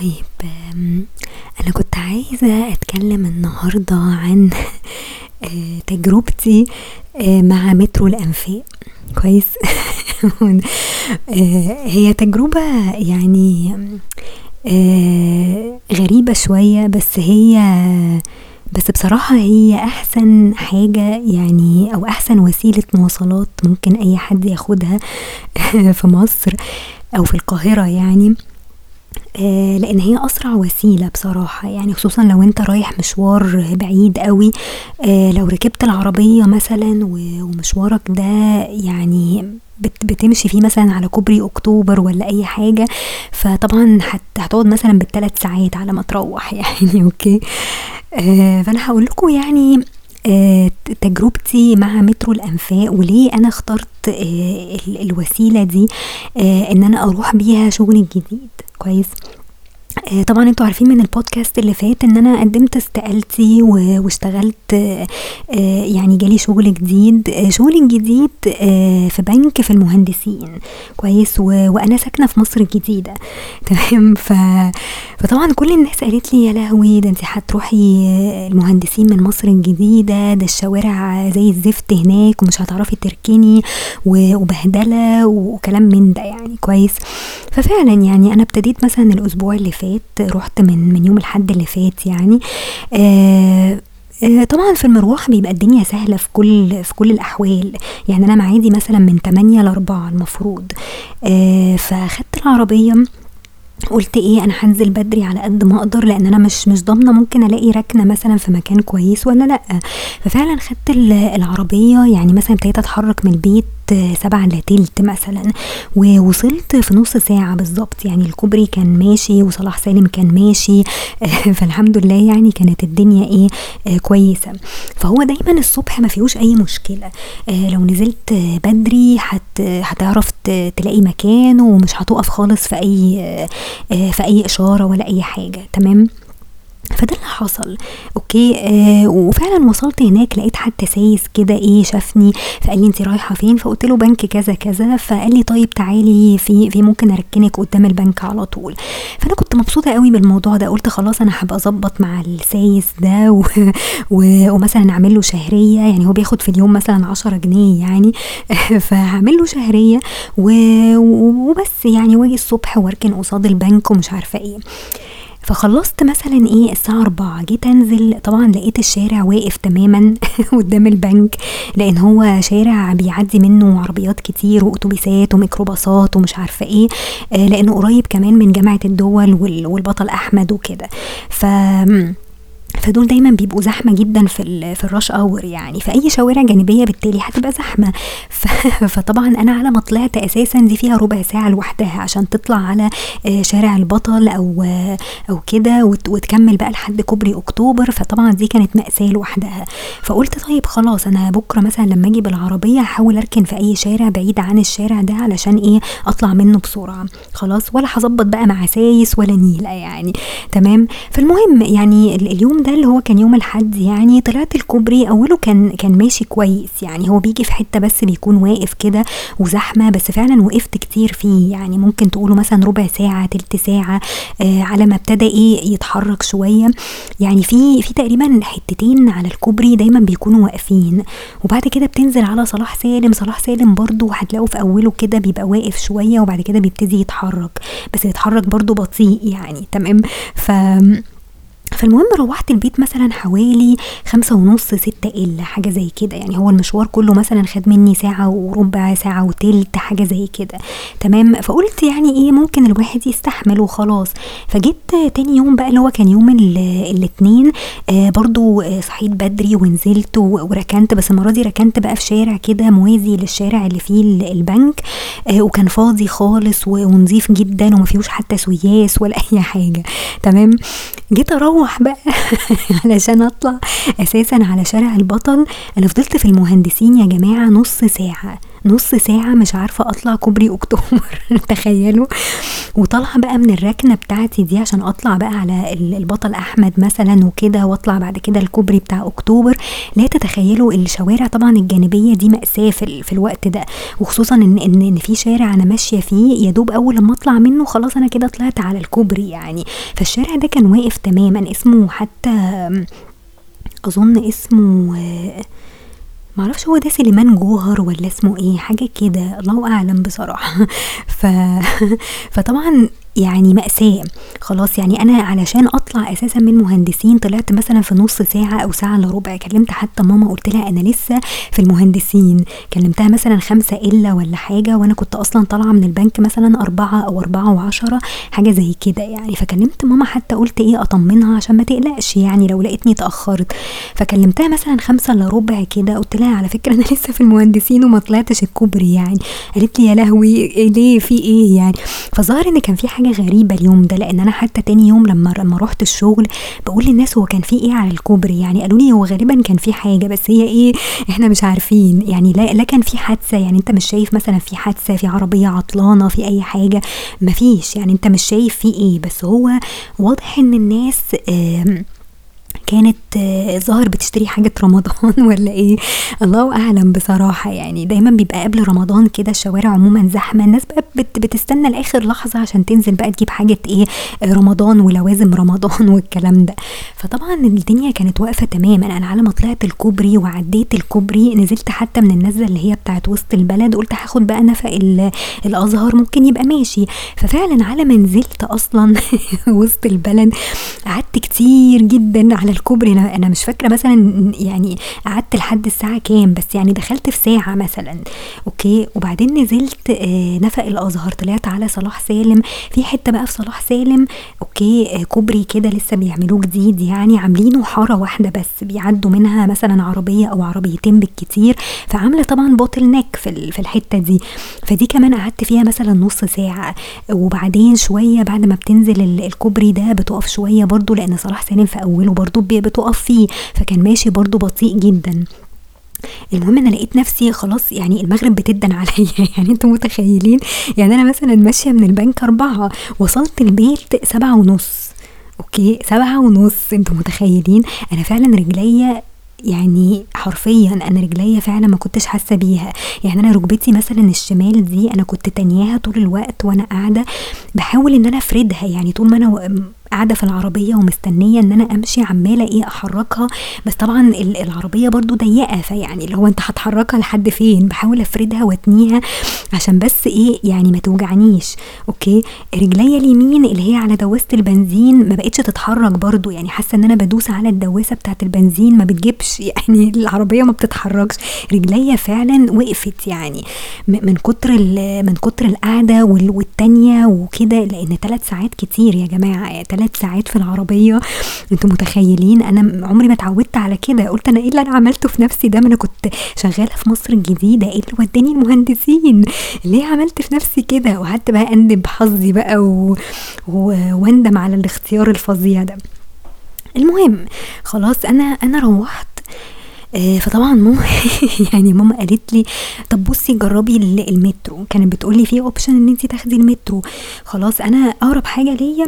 طيب أنا كنت عايزة أتكلم النهاردة عن آآ تجربتي آآ مع مترو الأنفاق كويس؟ آآ هي تجربة يعني آآ غريبة شوية بس هي بس بصراحة هي أحسن حاجة يعني أو أحسن وسيلة مواصلات ممكن أي حد ياخدها في مصر أو في القاهرة يعني آآ لإن هي أسرع وسيلة بصراحة. يعني خصوصًا لو أنت رايح مشوار بعيد أوي آآ لو ركبت العربية مثلًا ومشوارك ده يعني بت بتمشي فيه مثلًا على كوبري أكتوبر والّا أي حاجة فطبعًا هت هتقعد مثلًا بال3 ساعات على ما تروّح يعني okay، آآ فأنا هاقول لكم يعني تجربتي مع مترو الأنفاق وليه أنا اخترت آآ ال الوسيلة دي آآ إن أنا أروح بيها شغلي الجديد كويس؟ آآ طبعًا أنتم عارفين من الpodcast اللي فات إن أنا قدمت استقالتي واشتغلت آآ يعني جالي شغل جديد، شغلي الجديد آآ في بنك في المهندسين كويس؟ و وأنا ساكنة في مصر الجديدة تمام؟ ف فطبعًا كل الناس قالت لي: "يا لهوي! ده أنتِ هتروحي المهندسين من مصر الجديدة، ده الشوارع زي الزفت هناك ومش هتعرفي تركني و وبهدلة." وكلام من ده يعني كويس؟ ففعلًا يعني أنا ابتديت مثلًا الأسبوع اللي فات رُحت من من يوم الحد اللي فات يعني. آآ آآ طبعًا في المروح بيبقى الدنيا سهلة في كل في كل الأحوال، يعني أنا ميعادي مثلًا من 08:00 ل16:00 المفروض. آآ فأخدت العربية قُلت إيه أنا هانزل بدري على قد ما أقدر لإن أنا مش مش ضامنة ممكن ألاقي ركنة مثلًا في مكان كويس والّا لأ، ففعلًا خدت ال العربية يعني مثلًا ابتديت أتحرك من البيت 07:45 مثلًا. ووصلت في نُص ساعة بالضبط، يعني الكوبري كان ماشي وصلاح سالم كان ماشي. فالحمد لله يعني كانت الدنيا إيه آآ كويسة، فهو دايمًا الصبح ما فيهوش أي مشكلة. آآ لو نزلت بدري هت هتعرف تلاقي مكان ومش هتُقف خالص في أي آآ في أي إشارة ولا أي حاجة. تمام؟ فده اللي حصل okay، آآ وفعلًا وصلت هناك لقيت حتى سايس كده إيه شافني فقال لي: "أنتِ رايحة فين؟" فقُلت له: "بنك كذا كذا." فقال لي: "طيب تعالي في في ممكن أركنِك قدام البنك على طول." فأنا كنت مبسوطة أوي بالموضوع ده قُلت خلاص أنا هابقى أضبط مع السايس ده و و ومثلًا أعمل له شهرية يعني هو بياخد في اليوم مثلًا 10 جنيه يعني فهاعمل له شهرية و وبس يعني وآجي الصبح وأركن قصاد البنك ومش عارفة إيه. فخلصت مثلًا إيه الساعة 16:00 جيت أنزل طبعًا لقيت الشارع واقف تمامًا قدام البنك لإن هو شارع بيعدي منه عربيات كتير وأوتوبيسات وميكروباصات ومش عارفة إيه آآ لإنه قريب كمان من جامعة الدول وال والبطل أحمد وكده. ف فدول دايمًا بيبقوا زحمة جدًا في في الrush hour يعني، فأي شوارع جانبية بالتالي هتبقى زحمة. ف فطبعًا أنا على ما طلعت أساسًا دي فيها ربع ساعة لوحدها عشان تطلع على آآ شارع البطل أو أو كده وت وتكمل بقى لحد كوبري أكتوبر، فطبعًا دي كانت مأساة لوحدها، فقُلت طيب خلاص أنا بكرة مثلًا لما آجي بالعربية هاحاول أركن في أي شارع بعيد عن الشارع ده علشان إيه؟ أطلع منه بسرعة. خلاص، ولا هاضبط بقى مع سايس ولا نيلة يعني. تمام؟ فالمهم يعني ال اليوم ده اللي هو كان يوم الحد؟ يعني طلعت الكوبري أوله كان كان ماشي كويس. يعني هو بييجي في حتة بس بيكون واقف كده وزحمة بس فعلًا وقفت كتير فيه. يعني ممكن تقولوا مثلًا ربع ساعة، تِلت ساعة آآ على ما ابتدى إيه يتحرك شوية، يعني في في تقريبًا حتتين على الكوبري دايمًا بيكونوا واقفين. وبعد كده بتنزل على صلاح سالم، صلاح سالم برضه هتلاقوا في أوله كده بيبقى واقف شوية وبعد كده بيبتدي يتحرك، بس يتحرك برضه بطيء يعني تمام؟ ف فالمهم روّحت البيت مثلًا حوالي 17:30 18:00 إلا حاجة زي كده، يعني هو المشوار كله مثلًا خد مني ساعة وربع، ساعة وتِلت حاجة زي كده. تمام؟ فقُلت يعني إيه ممكن الواحد يستحمل وخلاص، فجيت تاني يوم بقى اللي هو كان يوم ال الاتنين آآ برضه صحيت بدري ونزلت وركنت. بس المرة دي ركنت بقى في شارع كده موازي للشارع اللي فيه ال البنك آآ وكان فاضي خالص و ونضيف جدًا وما فيهوش حتى سُيّاس ولا أي حاجة. تمام؟ جيت أروّح بقى. علشان أطلع أساسًا على شارع البطل، أنا فضلت في المهندسين يا جماعة نُص ساعة، نص ساعة مش عارفة أطلع كوبري أكتوبر. تخيلوا. وطالعة بقى من الركنة بتاعتي دي عشان أطلع بقى على البطل أحمد مثلا وكده وأطلع بعد كده الكوبري بتاع أكتوبر. لا تتخيلوا الشوارع طبعا الجانبية دي مأساة في, الوقت ده. وخصوصا ان ان إن في شارع أنا ماشية فيه يا دوب أول لما أطلع منه خلاص أنا كده طلعت على الكوبري يعني. فالشارع ده كان واقف تماما اسمه حتى أظن اسمه معرفش هو ده سليمان جوهر ولا اسمه إيه حاجة كده الله أعلم بصراحة. ف... فطبعا يعني مأساة. خلاص يعني أنا علشان أطلع أساسا من مهندسين طلعت مثلا في نص ساعة أو ساعة إلا ربع كلمت حتى ماما قلت لها أنا لسه في المهندسين. كلمتها مثلا خمسة إلا ولا حاجة وأنا كنت أصلا طالعة من البنك مثلا أربعة أو أربعة وعشرة حاجة زي كده يعني. فكلمت ماما حتى قلت إيه أطمنها عشان ما تقلقش يعني لو لقيتني اتأخرت. فكلمتها مثلا خمسة إلا ربع كده قلت لها على فكرة أنا لسه في المهندسين وما طلعتش الكوبري يعني. قالت لي يا لهوي ليه في إيه يعني؟ فظهر إن كان في حاجة حاجة غريبة اليوم ده لأن أنا حتى تاني يوم لما لما رحت الشغل بقول للناس هو كان في إيه على الكوبري؟ يعني قالوا لي هو غالبا كان في حاجة بس هي إيه؟ إحنا مش عارفين. يعني لا لا كان في حادثة. يعني أنت مش شايف مثلا في حادثة في عربية عطلانة في أي حاجة؟ مفيش. يعني أنت مش شايف في إيه؟ بس هو واضح إن الناس آه كانت ظاهر بتشتري حاجة رمضان ولا إيه؟ الله أعلم بصراحة. يعني دايما بيبقى قبل رمضان كده الشوارع عموما زحمة. الناس بقى بت بتستنى لآخر لحظة عشان تنزل بقى تجيب حاجة إيه رمضان ولوازم رمضان والكلام ده. فطبعا الدنيا كانت واقفة تماما. أنا على ما طلعت الكوبري وعديت الكوبري نزلت حتى من النزلة اللي هي بتاعت وسط البلد قلت هاخد بقى نفق الأزهر ممكن يبقى ماشي. ففعلا على ما نزلت أصلا وسط البلد قعدت كتير جدا على الكوبري أنا مش فاكرة مثلا يعني قعدت لحد الساعة كام بس يعني دخلت في ساعة مثلا okay؟ وبعدين نزلت آه نفق الأزهر طلعت على صلاح سالم في حتة بقى في صلاح سالم okay؟ آه كوبري كده لسه بيعملوه جديد يعني عاملينه حارة واحدة بس بيعدوا منها مثلا عربية أو عربيتين بالكتير فعاملة طبعا bottleneck في في الحتة دي. فدي كمان قعدت فيها مثلا نص ساعة. وبعدين شوية بعد ما بتنزل الكوبري ده بتقف شوية برضو لأن صلاح سالم في أوله برضو بتقف فيه. فكان ماشي برضو بطيء جدا. المهم أنا لقيت نفسي خلاص يعني المغرب بتدن عليا. يعني أنتوا متخيلين؟ يعني أنا مثلا ماشية من البنك أربعة وصلت البيت سبعة ونص. okay؟ سبعة ونص أنتوا متخيلين؟ أنا فعلا رجليا يعني حرفيا أنا رجليا فعلا ما كنتش حاسة بيها. يعني أنا ركبتي مثلا الشمال دي أنا كنت تانياها طول الوقت وأنا قاعدة بحاول إن أنا أفردها. يعني طول ما أنا قاعدة في العربية ومستنية إن أنا أمشي عمالة إيه أحركها. بس طبعا العربية برضو ضيقة فيعني اللي هو أنت هتحركها لحد فين؟ بحاول أفردها وأتنيها عشان بس إيه يعني ما توجعنيش. أوكي؟ رجليا اليمين اللي هي على دواسة البنزين ما بقتش تتحرك برضو. يعني حاسة إن أنا بدوس على الدواسة بتاعة البنزين ما بتجيبش. يعني العربية ما بتتحركش. رجليا فعلا وقفت يعني. من كتر من كتر القعدة والتانية وكده لأن ثلاث ساعات كتير يا جماعة. ثلاث ساعات في العربية. أنتوا متخيلين؟ أنا عمري ما اتعودت على كده. قلت أنا إيه اللي أنا عملته في نفسي ده؟ ما أنا كنت شغالة في مصر الجديدة. إيه اللي وداني المهندسين؟ ليه عملت في نفسي كده؟ وقعدت بقى اندب حظي بقى و... و... واندم على الاختيار الفظيع ده. المهم خلاص أنا أنا روحت. آه فطبعا ماما يعني ماما قالت لي طب بصي جربي المترو. كانت بتقولي في option إن انت تاخدي المترو. خلاص أنا أقرب حاجة ليا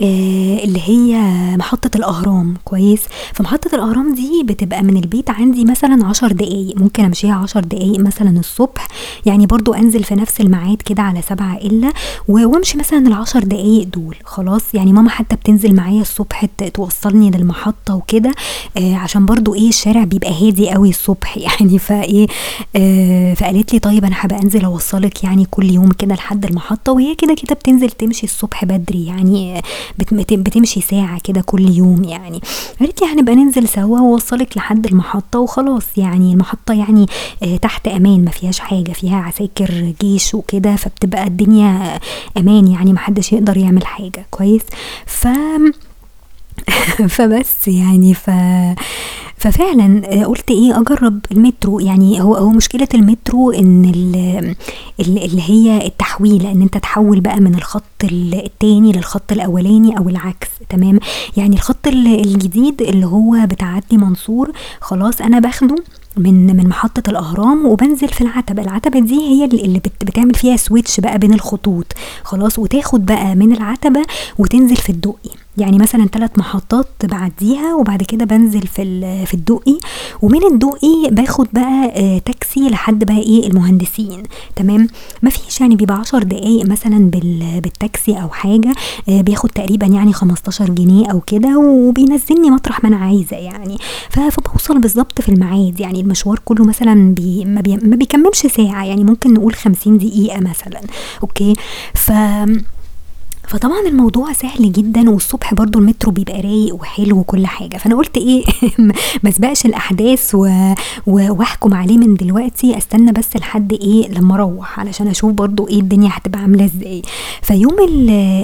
اللي هي محطة الأهرام كويس؟ فمحطة الأهرام دي بتبقى من البيت عندي مثلا عشر دقايق ممكن أمشيها عشر دقايق مثلا الصبح. يعني برضو أنزل في نفس الميعاد كده على سبعة إلا وأمشي مثلا العشر دقايق دول. خلاص يعني ماما حتى بتنزل معايا الصبح توصلني للمحطة وكده آه عشان برضو إيه الشارع بيبقى هادي قوي الصبح. يعني فإيه آه فقالت لي طيب أنا هبقى أنزل أوصلك يعني كل يوم كده لحد المحطة وهي كده كده بتنزل تمشي الصبح بدري. يعني بتمشي ساعة كده كل يوم يعني. قالت لي هنبقى ننزل سوا ووصلك لحد المحطة وخلاص يعني. المحطة يعني تحت أمان ما فيهاش حاجة فيها عساكر جيش وكده فبتبقى الدنيا أمان يعني محدش يقدر يعمل حاجة. كويس؟ ف فبس يعني ف ففعلا قلت إيه أجرب المترو. يعني هو هو مشكلة المترو إن اللي هي التحويله إن أنت تحول بقى من الخط التاني للخط الأولاني أو العكس. تمام؟ يعني الخط الجديد اللي هو بتاع عدلي منصور خلاص أنا باخده من من محطة الأهرام وبنزل في العتبة. العتبة دي هي اللي بتعمل فيها switch بقى بين الخطوط. خلاص؟ وتاخد بقى من العتبة وتنزل في الدقي. يعني مثلا ثلاث محطات بعديها وبعد كده بنزل في في الدقي ومن الدقي باخد بقى آه، تاكسي لحد بقى إيه المهندسين. تمام؟ ما فيش يعني بيبقى عشر دقايق مثلا بالتاكسي أو حاجة. آه، بياخد تقريبا يعني 15 جنيه أو كده وبينزلني مطرح ما أنا عايزة يعني. فبوصل بالظبط في الميعاد. يعني المشوار كله مثلا بي ما, بي ما بيكملش ساعة. يعني ممكن نقول 50 دقيقة مثلا. okay؟ ف فطبعا الموضوع سهل جدا والصبح برضو المترو بيبقى رايق وحلو وكل حاجة. فأنا قلت إيه ما أسبقش الأحداث و... وأحكم عليه من دلوقتي. أستنى بس لحد إيه لما أروح علشان أشوف برضو إيه الدنيا هتبقى عاملة إزاي. فيوم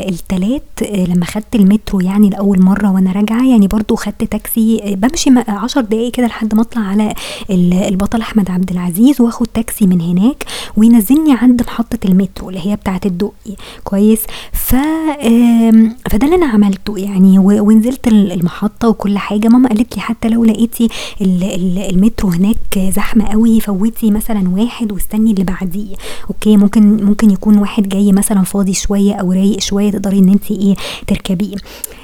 التلات لما خدت المترو يعني لأول مرة وأنا راجعة يعني برضو خدت تاكسي بمشي عشر دقايق كده لحد ما أطلع على البطل أحمد عبد العزيز وآخد تاكسي من هناك وينزلني عند محطة المترو اللي هي بتاعة الدقي. كويس؟ ف فده اللي أنا عملته يعني ونزلت المحطة وكل حاجة. ماما قالت لي حتى لو لقيتي المترو هناك زحمة قوي فوتي مثلا واحد واستني اللي بعديه. okay ممكن ممكن يكون واحد جاي مثلا فاضي شوية أو رايق شوية تقدري إن انت إيه تركبيه.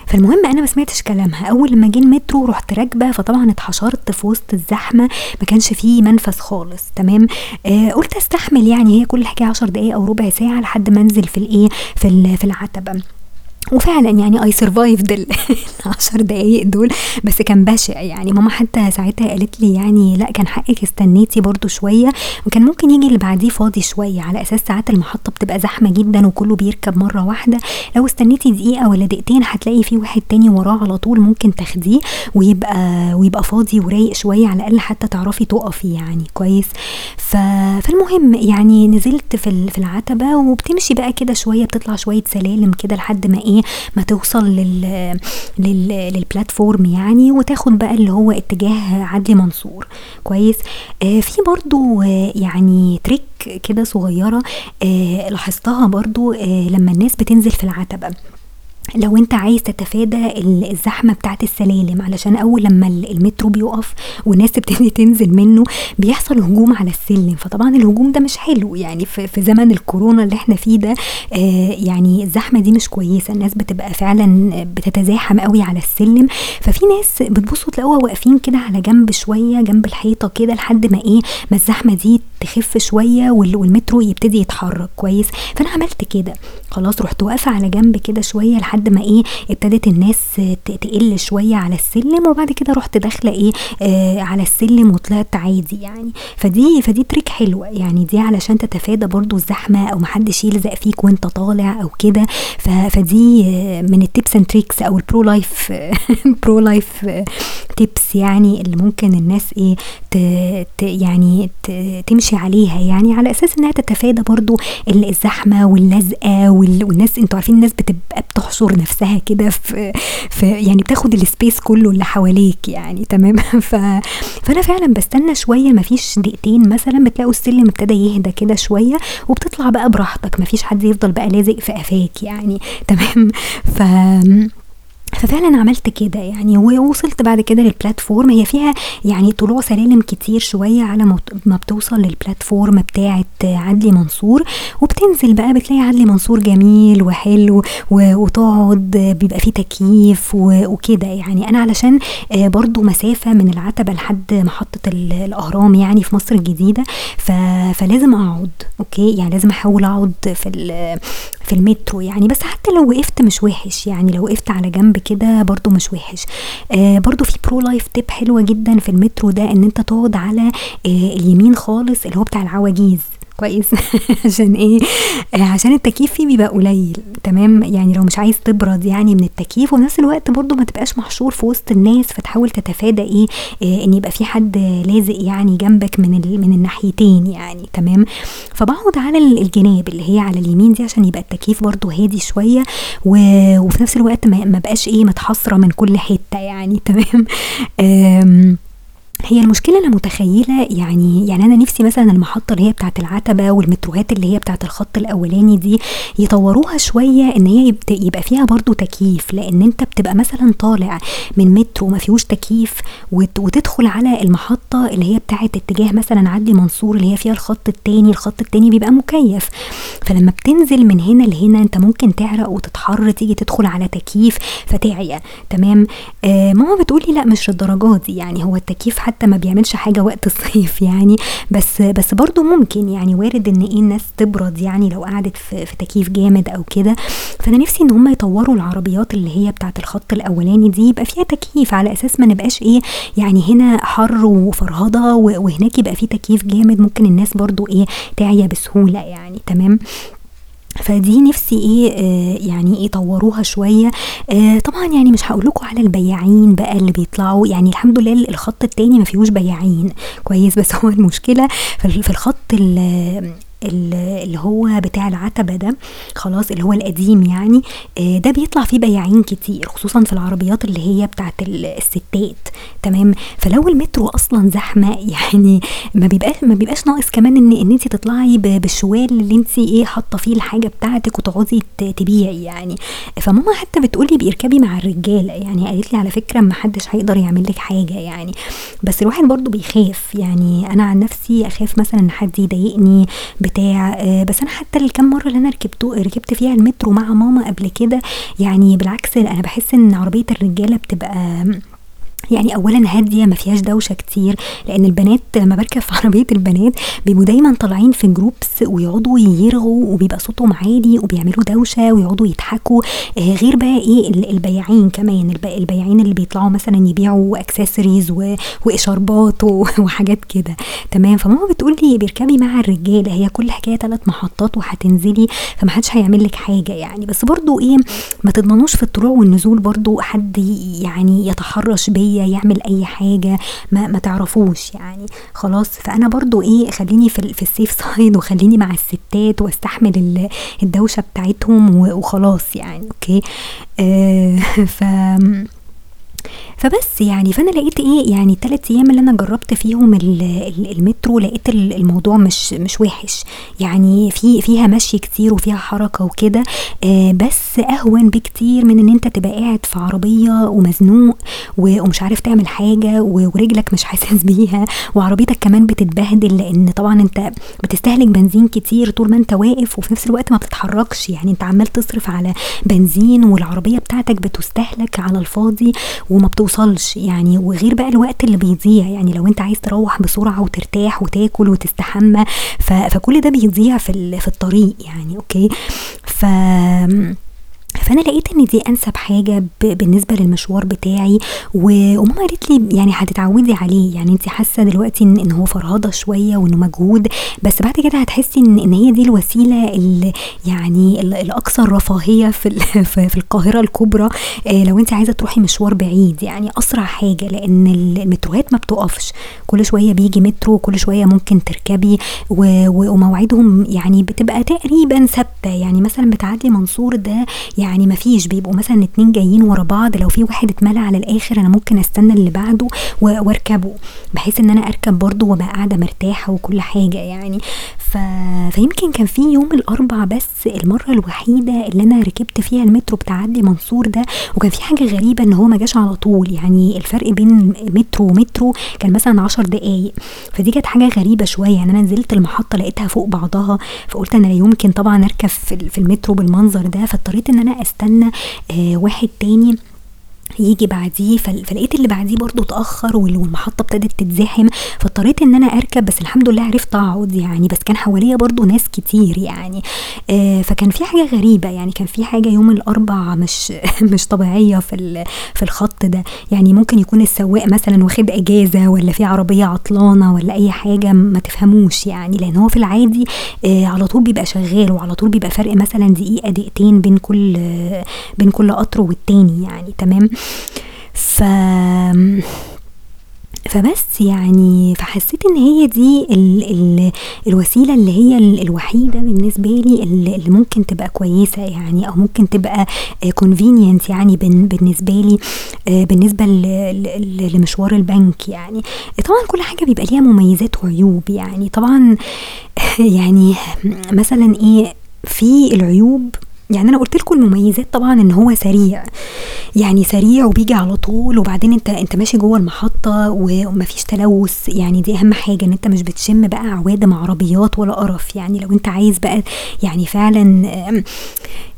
فالمهم أنا ما سمعتش كلامها. أول لما جه المترو رحت راكبة فطبعا اتحشرت في وسط الزحمة ما كانش فيه منفذ خالص. تمام؟ آه قلت أستحمل يعني هي كل حكايه عشر دقايق أو ربع ساعة لحد ما أنزل في الإيه في في العتبة. وفعلا يعني I survived العشر دقايق دول بس كان بشع يعني. ماما حتى ساعتها قالت لي يعني لا كان حقك استنيتي برضو شوية وكان ممكن يجي اللي بعديه فاضي شوية. على أساس ساعات المحطة بتبقى زحمة جدا وكله بيركب مرة واحدة. لو استنيتي دقيقة ولا دقيقتين هتلاقي في واحد تاني وراه على طول ممكن تاخديه ويبقى ويبقى فاضي ورايق شوية على الأقل حتى تعرفي تقفي يعني كويس. فالمهم يعني نزلت في العتبة وبتمشي بقى كده شوية بتطلع شوية سلالم كده لحد ما إيه ما توصل لل, لل... للبلاتفورم يعني وتاخد بقى اللي هو اتجاه عدلي منصور. كويس؟ آه في برضو آه يعني تريك كده صغيرة آه لاحظتها برضو آه لما الناس بتنزل في العتبة. لو انت عايز تتفادى الزحمة بتاعت السلالم علشان أول لما المترو بيقف والناس تبتدي تنزل منه بيحصل هجوم على السلم. فطبعا الهجوم ده مش حلو يعني في زمن الكورونا اللي إحنا فيه ده آه يعني الزحمة دي مش كويسة. الناس بتبقى فعلا بتتزاحم قوي على السلم. ففي ناس بتبصوا تلاقوها واقفين كده على جنب شوية جنب الحيطة كده لحد ما إيه ما الزحمة دي تخف شوية والمترو يبتدي يتحرك كويس. فأنا عملت كده. خلاص رحت واقفة على جنب كده شوية لحد ما إيه ابتدت الناس تقل شوية على السلم وبعد كده رحت داخلة إيه آه على السلم وطلعت عادي يعني. فدي فدي تريك حلوة يعني دي علشان تتفادى برضو الزحمة أو محدش يلزق فيك وأنت طالع أو كده. فدي من ال tips and tricks أو ال pro life pro life tips يعني اللي ممكن الناس إيه ت يعني تمشي عليها يعني على أساس إنها تتفادى برضو الزحمة واللزقة والناس أنتوا عارفين الناس بتبقى بتحشر تحشر نفسها كده في, في يعني بتاخد ال space كله اللي حواليك يعني تمام؟ ف فأنا فعلا بستنى شوية مفيش دقيقتين مثلا بتلاقوا السلم ابتدى يهدى كده شوية وبتطلع بقى براحتك مفيش حد يفضل بقى لازق في قفاك يعني تمام؟ ف ففعلا عملت كده يعني ووصلت بعد كده للبلاتفورم هي فيها يعني طلوع سلالم كتير شوية على ما بتوصل للبلاتفورم بتاعة عدلي منصور. وبتنزل بقى بتلاقي عدلي منصور جميل وحلو وتقعد بيبقى فيه تكييف وكده يعني. أنا علشان برضو مسافة من العتبة لحد محطة الأهرام يعني في مصر الجديدة. فلازم أقعد okay؟ يعني لازم أحاول أقعد في في المترو يعني. بس حتى لو وقفت مش وحش يعني لو وقفت على جنب كده برضو مش وحش. آه برضو في pro life tip حلوة جدا في المترو ده إن أنت تقعد على آه اليمين خالص اللي هو بتاع العواجيز. كويس عشان إيه؟ آه عشان التكييف فيه بيبقى قليل تمام؟ يعني لو مش عايز تبرد يعني من التكييف وفي نفس الوقت برضو ما تبقاش محشور في وسط الناس فتحاول تتفادى إيه؟ آه إن يبقى في حد لازق يعني جنبك من من الناحيتين يعني تمام؟ فبقعد على الجناب اللي هي على اليمين دي عشان يبقى التكييف برضو هادي شوية وفي نفس الوقت ما بقاش إيه متحصرة من كل حتة يعني تمام؟ هي المشكلة أنا متخيلة يعني يعني أنا نفسي مثلا المحطة اللي هي بتاعة العتبة والمتروهات اللي هي بتاعة الخط الأولاني دي يطوروها شوية إن هي يبقى فيها برضو تكييف لأن أنت بتبقى مثلا طالع من مترو ما فيهوش تكييف وتدخل على المحطة اللي هي بتاعة اتجاه مثلا عدلي منصور اللي هي فيها الخط التاني الخط التاني بيبقى مكيف. فلما بتنزل من هنا لهنا أنت ممكن تعرق وتتحر تيجي تدخل على تكييف فتعيا تمام؟ آه ماما بتقولي لا مش الدرجات دي يعني هو التكييف حتى ما بيعملش حاجة وقت الصيف يعني. بس بس برضه ممكن يعني وارد إن إيه الناس تبرد يعني لو قعدت في, في تكييف جامد أو كده. فأنا نفسي إن هم يطوروا العربيات اللي هي بتاعة الخط الأولاني دي يبقى فيها تكييف على أساس ما نبقاش إيه يعني هنا حر وفرهضة وهناك يبقى فيه تكييف جامد. ممكن الناس برضو إيه تعيا بسهولة يعني تمام؟ فدي نفسي إيه آه يعني إيه طوروها شوية. آه طبعا يعني مش هقول لكم على البياعين بقى اللي بيطلعوا. يعني الحمد لله الخط التاني ما فيهوش بياعين. كويس بس هو المشكلة في الخط اللي هو بتاع العتبة ده خلاص اللي هو القديم يعني آه، ده بيطلع فيه بياعين كتير خصوصا في العربيات اللي هي بتاعت الستات تمام؟ فلو المترو أصلا زحمة يعني ما بيبقاش ما بيبقاش ناقص كمان ان إن انت تطلعي بالشوال اللي انت إيه حاطة فيه الحاجة بتاعتك وتقعدي تبيعي يعني. فماما حتى بتقولي بيركبي مع الرجالة يعني قالت لي على فكرة ما حدش هيقدر يعمل لك حاجة يعني. بس الواحد برضو بيخاف يعني أنا عن نفسي أخاف مثلا حد يضايقني بتاع آه، بس أنا حتى الكام مرة اللي أنا ركبته ركبت فيها المترو مع ماما قبل كده يعني بالعكس أنا بحس إن عربية الرجالة بتبقى يعني اولا هادية ما فيهاش دوشة كتير لأن البنات لما بركب في عربية البنات بيبقوا دايما طالعين في groups ويقعدوا يرغوا وبيبقى صوتهم عالي وبيعملوا دوشة ويقعدوا يضحكوا. آه غير بقى إيه البياعين كمان البياعين اللي بيطلعوا مثلا يبيعوا اكسسوارز وإشاربات وحاجات كده. تمام؟ فماما بتقول لي اركبي مع الرجالة هي كل حكاية ثلاث محطات وهتنزلي فما حدش هيعمل لك حاجة يعني. بس برضو إيه ما تضمنوش في الطلوع والنزول برضو حد يعني يتحرش بيا يعمل أي حاجة ما, ما تعرفوش يعني. خلاص فأنا برضو إيه خليني في, في ال safe side وخليني مع الستات واستحمل الدوشة بتاعتهم وخلاص يعني okay؟ آه ف فبس يعني فأنا لقيت إيه يعني الثلاث أيام اللي أنا جربت فيهم المترو لقيت الموضوع مش مش وحش. يعني في فيها مشي كتير وفيها حركة وكده آه بس أهون بكتير من إن أنت تبقى قاعد في عربية ومزنوق ومش عارف تعمل حاجة ورجلك مش حاسس بيها وعربيتك كمان بتتبهدل لأن طبعا أنت بتستهلك بنزين كتير طول ما أنت واقف وفي نفس الوقت ما بتتحركش. يعني أنت عمال تصرف على بنزين والعربية بتاعتك بتستهلك على الفاضي وما بتوصلش. يعني وغير بقى الوقت اللي بيضيع. يعني لو انت عايز تروح بسرعة وترتاح وتاكل وتستحمى. فكل ده بيضيع في في الطريق يعني أوكي؟ ف فانا لقيت ان دي انسب حاجة بالنسبة للمشوار بتاعي وماما قالت لي يعني هتتعودي عليه يعني انت حاسة دلوقتي ان, هو فرهضة شوية وانه مجهود بس بعد كده هتحسي ان, إن هي دي الوسيلة يعني الاكثر رفاهيه في في القاهرة الكبرى آه، لو انت عايزة تروحي مشوار بعيد يعني أسرع حاجة لأن المتروهات ما بتقفش كل شوية بيجي مترو كل شوية ممكن تركبي ومواعيدهم يعني بتبقى تقريبا ثابتة يعني مثلا بتعدي منصور ده يعني ما فيش بيبقوا مثلا اتنين جايين ورا بعض لو في واحد اتملى على الآخر أنا ممكن أستنى اللي بعده وأركبه بحيث إن أنا أركب برضه وأبقى قاعدة مرتاحة وكل حاجة يعني. ف... فيمكن كان في يوم الاربع بس المرة الوحيدة اللي أنا ركبت فيها المترو بتاع عدلي منصور ده وكان في حاجة غريبة إن هو ما جاش على طول. يعني الفرق بين مترو ومترو كان مثلا عشر دقايق. فدي كانت حاجة غريبة شوية. يعني أنا نزلت المحطة لقيتها فوق بعضها فقلت أنا لا يمكن طبعا أركب في المترو بالمنظر ده فاضطريت إن أنا استنى آه واحد تاني يجي بعديه فلقيت اللي بعديه برضه اتأخر والمحطة ابتدت تتزاحم فاضطريت إن أنا أركب بس الحمد لله عرفت أقعد يعني بس كان حواليا برضه ناس كتير يعني. آه فكان في حاجة غريبة يعني كان في حاجة يوم الاربع مش مش طبيعية في في الخط ده. يعني ممكن يكون السواق مثلا واخد إجازة ولا في عربية عطلانة ولا أي حاجة ما تفهموش يعني لأن هو في العادي آه على طول بيبقى شغال وعلى طول بيبقى فرق مثلا دقيقة دقيقتين بين كل بين كل قطر والتاني يعني تمام؟ ف فبس يعني فحسيت إن هي دي ال ال الوسيلة اللي هي الوحيدة بالنسبة لي اللي ممكن تبقى كويسة يعني أو ممكن تبقى كونفينينت يعني بالنسبة لي بالنسبة لمشوار البنك يعني. طبعا كل حاجة بيبقى ليها مميزات وعيوب يعني. طبعا يعني مثلا إيه في العيوب يعني أنا قلت لكم المميزات طبعا إن هو سريع. يعني سريع وبيجي على طول وبعدين انت انت ماشي جوه المحطة ومفيش تلوث. يعني دي أهم حاجة إن انت مش بتشم بقى عوادم عربيات ولا قرف. يعني لو انت عايز بقى يعني فعلا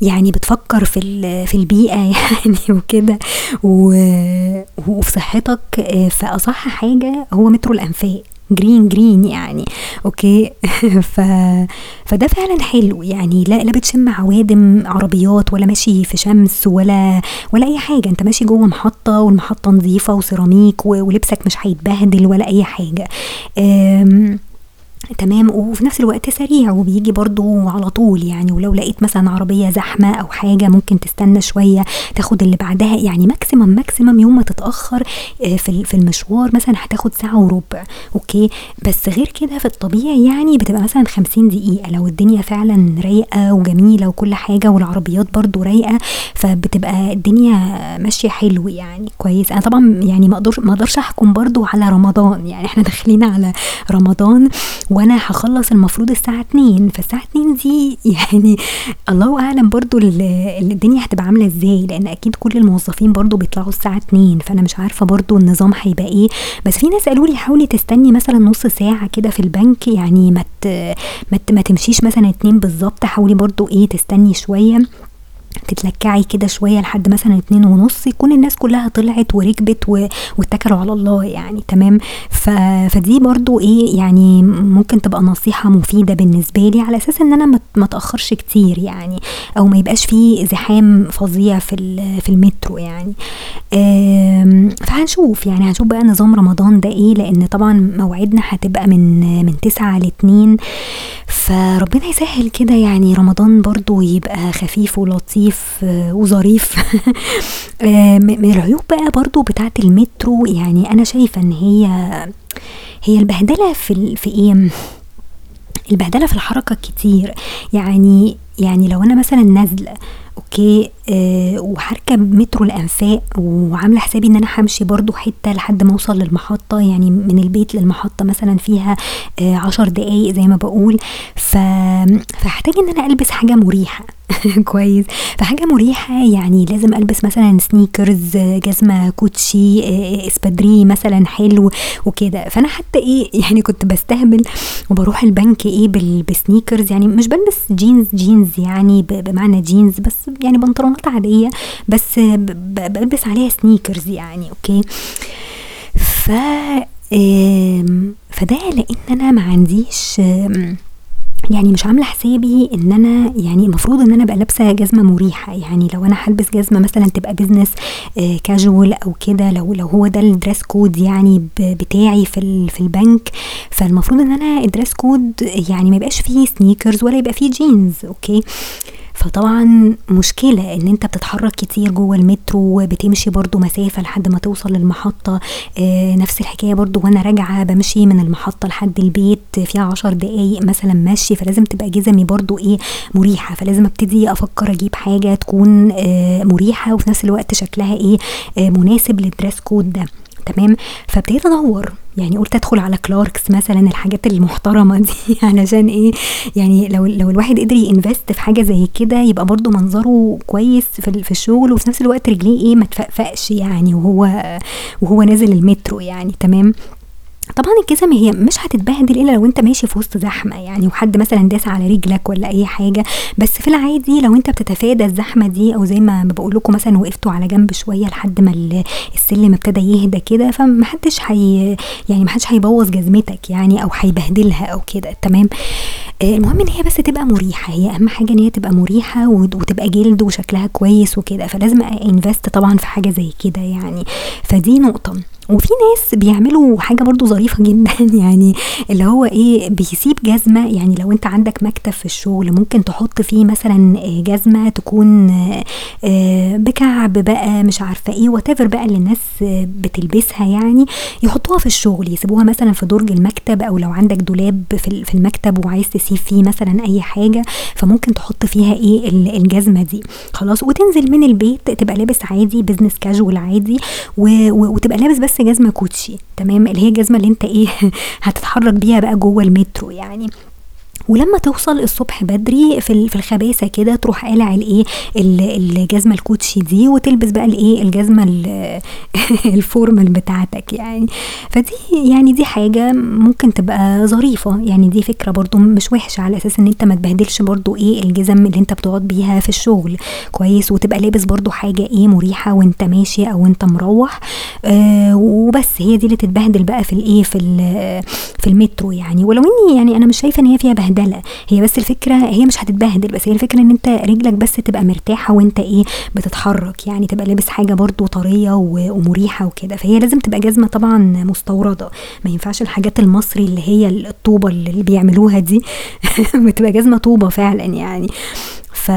يعني بتفكر في في البيئة يعني وكده وفي صحتك فأصح حاجة هو مترو الأنفاق. جرين جرين يعني. okay ف فده فعلا حلو يعني. لا لا بتشم عوادم عربيات ولا ماشي في شمس ولا ولا أي حاجة. أنت ماشي جوه محطة والمحطة نظيفة وسيراميك ولبسك مش هيتبهدل ولا أي حاجة. تمام وفي نفس الوقت سريع وبيجي برضو على طول يعني ولو لقيت مثلا عربية زحمة أو حاجة ممكن تستنى شوية تاخد اللي بعدها يعني maximum maximum يوم ما تتأخر في في المشوار مثلا هتاخد ساعة وربع أوكي؟ بس غير كده في الطبيعي يعني بتبقى مثلا خمسين دقيقة لو الدنيا فعلا رايقة وجميلة وكل حاجة والعربيات برضو رايقة فبتبقى الدنيا ماشية حلو يعني كويس. أنا طبعا يعني ما أقدرش ما أقدرش أحكم برضو على رمضان يعني إحنا داخلين على رمضان وأنا هخلص المفروض الساعة 2 فالساعة 2 دي يعني الله أعلم برضو الدنيا هتبقى عاملة إزاي لأن أكيد كل الموظفين برضو بيطلعوا الساعة 2 فأنا مش عارفة برضو النظام هيبقى إيه. بس في ناس قالوا لي حاولي تستني مثلا نص ساعة كده في البنك يعني ما ما تمشيش مثلا 2 بالظبط حاولي برضو إيه تستني شوية. تتلكعي كده شوية لحد مثلا اتنين ونص يكون الناس كلها طلعت وركبت واتكلوا على الله يعني تمام؟ ف... فدي برضو إيه يعني ممكن تبقى نصيحة مفيدة بالنسبة لي على أساس إن أنا ما اتأخرش كتير يعني أو ما يبقاش فيه زحام فظيع في, في المترو يعني. فهنشوف يعني هنشوف بقى نظام رمضان ده إيه لأن طبعا موعدنا هتبقى من من تسعة لاتنين. فربنا يسهل كده يعني رمضان برضو يبقى خفيف ولطيف وظريف. من العيوب بقى برضو بتاعت المترو يعني أنا شايفة إن هي هي البهدلة في, في إيه؟ البهدلة في الحركة كتير. يعني يعني لو أنا مثلا نازلة okay آه وهركب مترو الانفاق وعاملة حسابي إن أنا همشي برضو حتة لحد ما أوصل للمحطة يعني من البيت للمحطة مثلا فيها آه عشر دقايق زي ما بقول. فهحتاج إن أنا ألبس حاجة مريحة. كويس. فحاجة مريحة يعني لازم ألبس مثلا sneakers جزمة كوتشي اسبادري مثلا حلو وكده. فأنا حتى إيه يعني كنت بستهبل وبروح البنك إيه ب sneakers. يعني مش بلبس جينز جينز يعني بمعنى جينز بس يعني بنطلونات عادية بس بلبس عليها sneakers يعني okay. ف فده لأن أنا ما عنديش يعني مش عاملة حسابي إن أنا يعني المفروض إن أنا أبقى لابسة جزمة مريحة. يعني لو أنا هلبس جزمة مثلا تبقى business آه كاجوال أو كده لو لو هو ده ال dress code يعني بتاعي في في البنك فالمفروض إن أنا ال dress code يعني ما يبقاش فيه sneakers ولا يبقى فيه جينز okay؟ فطبعا مشكلة إن أنت بتتحرك كتير جوه المترو بتمشي برضو مسافة لحد ما توصل للمحطة. آه نفس الحكاية برضو وأنا راجعة بمشي من المحطة لحد البيت فيها عشر دقايق مثلا مشي فلازم تبقى جزمي برضو إيه مريحة. فلازم أبتدي أفكر أجيب حاجة تكون آه مريحة وفي نفس الوقت شكلها إيه آه مناسب لل dress code ده. تمام؟ فابتديت أدور. يعني قلت أدخل على Clarks مثلا الحاجات المحترمة دي علشان إيه؟ يعني لو لو الواحد قدر invest في حاجة زي كده يبقى برضو منظره كويس في, في الشغل وفي نفس الوقت رجليه إيه؟ ما تفقفقش يعني وهو وهو نازل المترو يعني تمام؟ طبعا الجزم هي مش هتتبهدل إلا لو أنت ماشي في وسط زحمة يعني وحد مثلا داس على رجلك ولا أي حاجة. بس في العادي لو أنت بتتفادى الزحمة دي أو زي ما بقول لكم مثلا وقفتوا على جنب شوية لحد ما السلم ابتدى يهدى كده فمحدش هي يعني محدش هيبوظ جزمتك يعني أو هيبهدلها أو كده. تمام؟ المهم إن هي بس تبقى مريحة. هي أهم حاجة إن هي تبقى مريحة وتبقى جلد وشكلها كويس وكده. فلازم انفست طبعا في حاجة زي كده يعني. فدي نقطة. وفي ناس بيعملوا حاجة برضو ظريفة جدًا. يعني اللي هو إيه، بيسيب جزمة. يعني لو أنت عندك مكتب في الشغل ممكن تحط فيه مثلًا جزمة تكون آه، بكعب بقى مش عارفة إيه whatever بقى اللي الناس بتلبسها يعني يحطوها في الشغل. يسيبوها مثلًا في درج المكتب أو لو عندك دولاب في المكتب وعايز تسيب فيه مثلًا أي حاجة فممكن تحط فيها إيه الجزمة دي. خلاص. وتنزل من البيت تبقى لابس عادي business casual عادي وتبقى لابس بس جزمة كوتشي تمام؟ اللي هي الجزمة اللي أنت إيه هتتحرك بيها بقى جوه المترو يعني. ولما توصل الصبح بدري في في الخباثة كده تروح قالع الايه الجزمة الكوتشي دي وتلبس بقى الايه الجزمة ال formal بتاعتك يعني. فدي يعني دي حاجة ممكن تبقى ظريفة. يعني دي فكرة برضو مش وحشة على أساس إن أنت ما تبهدلش برضو إيه الجزم اللي أنت بتقعد بيها في الشغل. كويس؟ وتبقى لابس برضو حاجة إيه مريحة وأنت ماشي أو أنت مروح. آه وبس هي دي اللي تتبهدل بقى في الايه في في المترو يعني. ولو إني يعني أنا مش شايفة إن هي فيها بهدلة بهدله هي بس الفكرة هي مش هتتبهدل بس هي الفكرة إن أنت رجلك بس تبقى مرتاحة وأنت إيه بتتحرك. يعني تبقى لابس حاجة برضو طرية ومريحة وكده. فهي لازم تبقى جزمة طبعا مستوردة. ما ينفعش الحاجات المصري اللي هي الطوبة اللي بيعملوها دي بتبقى جزمة طوبة فعلا يعني. ف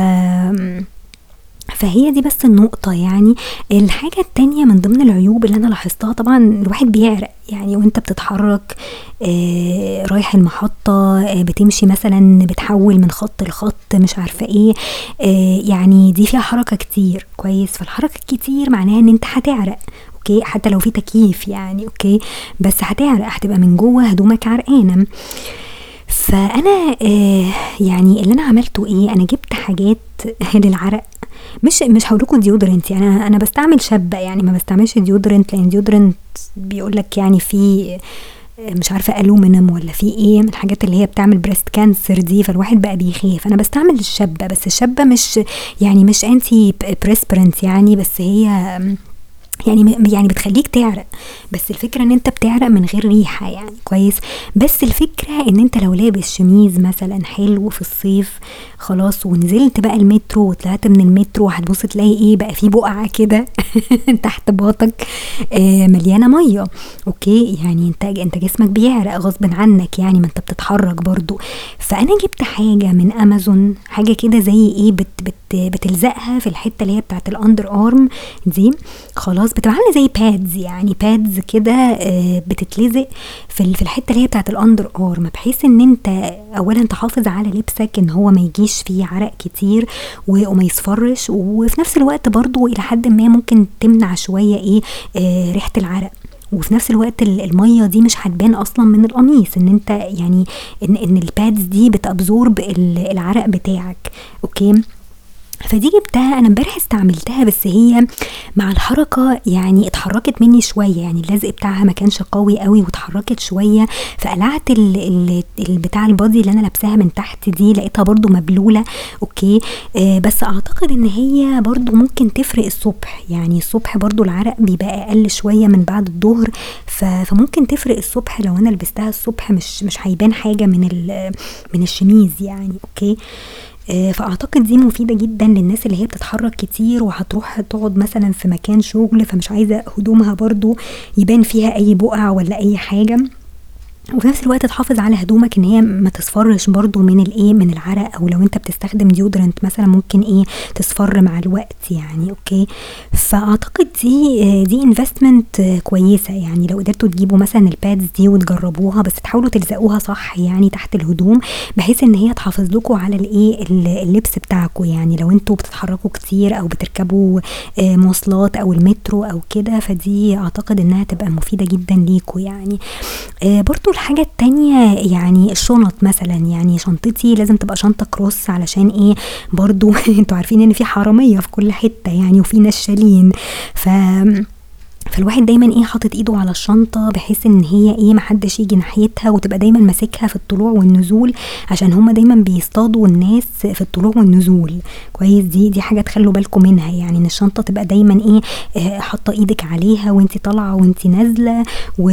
فهي دي بس النقطة يعني الحاجة التانية من ضمن العيوب اللي أنا لاحظتها طبعا الواحد بيعرق يعني وأنت بتتحرك آه رايح المحطة آه بتمشي مثلا بتحول من خط لخط مش عارفة إيه آه يعني دي فيها حركة كتير كويس فالحركة الكتير معناها إن أنت هتعرق okay؟ حتى لو في تكييف يعني okay؟ بس هتعرق هتبقى من جوه هدومك عرقانة. فأنا يعني اللي أنا عملته إيه؟ أنا جبت حاجات للعرق مش مش هقول لكم deodorant يعني أنا أنا بستعمل شبة يعني ما بستعملش deodorant لأن deodorant بيقول لك يعني في مش عارفة aluminum ولا في إيه من الحاجات اللي هي بتعمل breast cancer دي فالواحد بقى بيخاف. أنا بستعمل الشبة بس الشبة مش يعني مش antiperspirant يعني بس هي يعني يعني بتخليك تعرق. بس الفكرة إن أنت بتعرق من غير ريحة يعني كويس؟ بس الفكرة إن أنت لو لابس شميز مثلا حلو في الصيف خلاص ونزلت بقى المترو وطلعت من المترو هتبص تلاقي إيه؟ بقى في بقعة كده تحت باطك آه مليانة مية. okay؟ يعني أنت أنت جسمك بيعرق غصب عنك يعني ما أنت بتتحرك برضو. فأنا جبت حاجة من امازون حاجة كده زي إيه؟ بت بت بتلزقها في الحتة اللي هي بتاعت ال underarm دي. خلاص بتبقى عاملة زي pads يعني pads كده آه، بتتلزق في في الحتة اللي هي بتاعت ال underarm بحيث إن أنت اولا تحافظ على لبسك إن هو ما يجيش فيه عرق كتير وما يصفرش وفي نفس الوقت برضو إلى حد ما ممكن تمنع شوية إيه آه ريحة العرق. وفي نفس الوقت المية دي مش هتبان أصلا من القميص إن أنت يعني إن إن ال pads دي بت absorb العرق بتاعك. okay؟ فدي جبتها أنا امبارح استعملتها بس هي مع الحركة يعني اتحركت مني شوية يعني اللزق بتاعها ما كانش قوي قوي واتحركت شوية فقلعت بتاع ال body اللي أنا لابساها من تحت دي لقيتها برضو مبلولة okay. آه بس أعتقد إن هي برضو ممكن تفرق الصبح يعني الصبح برضو العرق بيبقى أقل شوية من بعد الظهر فممكن تفرق الصبح لو أنا لبستها الصبح مش مش هيبان حاجة من من الشميز يعني okay. فأعتقد دي مفيدة جدا للناس اللي هي بتتحرك كتير وهتروح تقعد مثلا في مكان شغل فمش عايزة هدومها برضو يبان فيها أي بقع ولا أي حاجة. وفي نفس الوقت تحافظ على هدومك إن هي ما تصفرش برضو من الإيه من العرق أو لو أنت بتستخدم deodorant مثلا ممكن إيه تصفر مع الوقت يعني okay؟ فأعتقد دي دي investment كويسة يعني لو قدرتوا تجيبوا مثلا ال pads دي وتجربوها بس تحاولوا تلزقوها صح يعني تحت الهدوم بحيث إن هي تحافظ لكم على الإيه اللبس بتاعكم يعني لو أنتوا بتتحركوا كتير أو بتركبوا آه، مواصلات أو المترو أو كده فدي أعتقد إنها تبقى مفيدة جدا ليكم يعني. آه، برضو الحاجة التانية يعني الشنط مثلا يعني شنطتي لازم تبقى شنطة كروس علشان إيه؟ برضو أنتوا عارفين إن في حرامية في كل حتة يعني وفي نشالين ف فالواحد دايما إيه حاطط إيده على الشنطة بحيث إن هي إيه محدش يجي ناحيتها وتبقى دايما ماسكها في الطلوع والنزول عشان هما دايما بيصطادوا الناس في الطلوع والنزول. كويس؟ دي دي حاجة تخلوا بالكم منها. يعني إن الشنطة تبقى دايما إيه آه، حاطة إيدك عليها وانت طالعة وانت نازلة و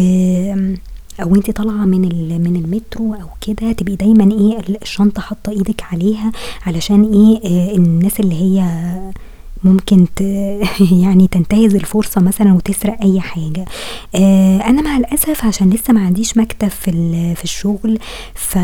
أو أنت طالعة من من المترو أو كده تبقي دايما إيه الشنطة حاطة إيدك عليها علشان إيه آه الناس اللي هي ممكن ت يعني تنتهز الفرصة مثلًا وتسرق أي حاجة، آآ أنا مع الأسف عشان لسه ما عنديش مكتب في في الشغل ف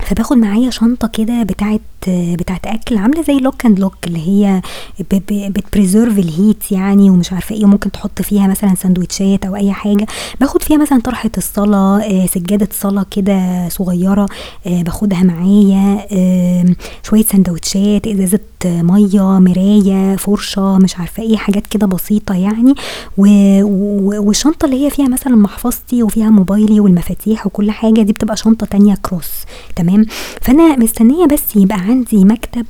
فباخد معايا شنطة كده بتاعة بتاعة أكل عاملة زي lock and lock اللي هي ب ب بتpreserve الheat يعني ومش عارفة إيه وممكن تحط فيها مثلًا ساندوتشات أو أي حاجة، باخد فيها مثلًا طرحة الصلاة آآ سجادة صلاة كده صغيرة آآ باخدها معايا آمم شوية ساندوتشات، إزازة مَيّة، مراية، فرشة، مش عارفة إيه، حاجات كده بسيطة يعني. و والشنطة اللي هي فيها مثلًا محفظتي وفيها موبايلي والمفاتيح وكل حاجة دي بتبقى شنطة تانية cross تمام، فأنا مستنية بس يبقى عندي مكتب